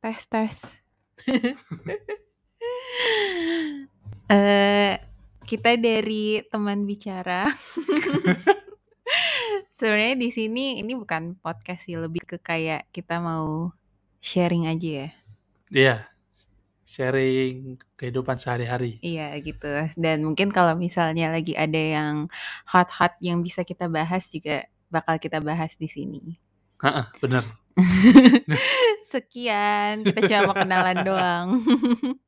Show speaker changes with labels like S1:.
S1: tes tes. Eh, kita dari teman bicara. Sebenarnya di sini ini bukan podcast sih, lebih ke kayak kita mau sharing aja ya.
S2: Iya, sharing kehidupan sehari-hari.
S1: Iya gitu. Dan mungkin kalau misalnya lagi ada yang hot-hot yang bisa kita bahas juga bakal kita bahas di sini.
S2: Heeh, bener.
S1: Sekian, kita cuma kenalan doang.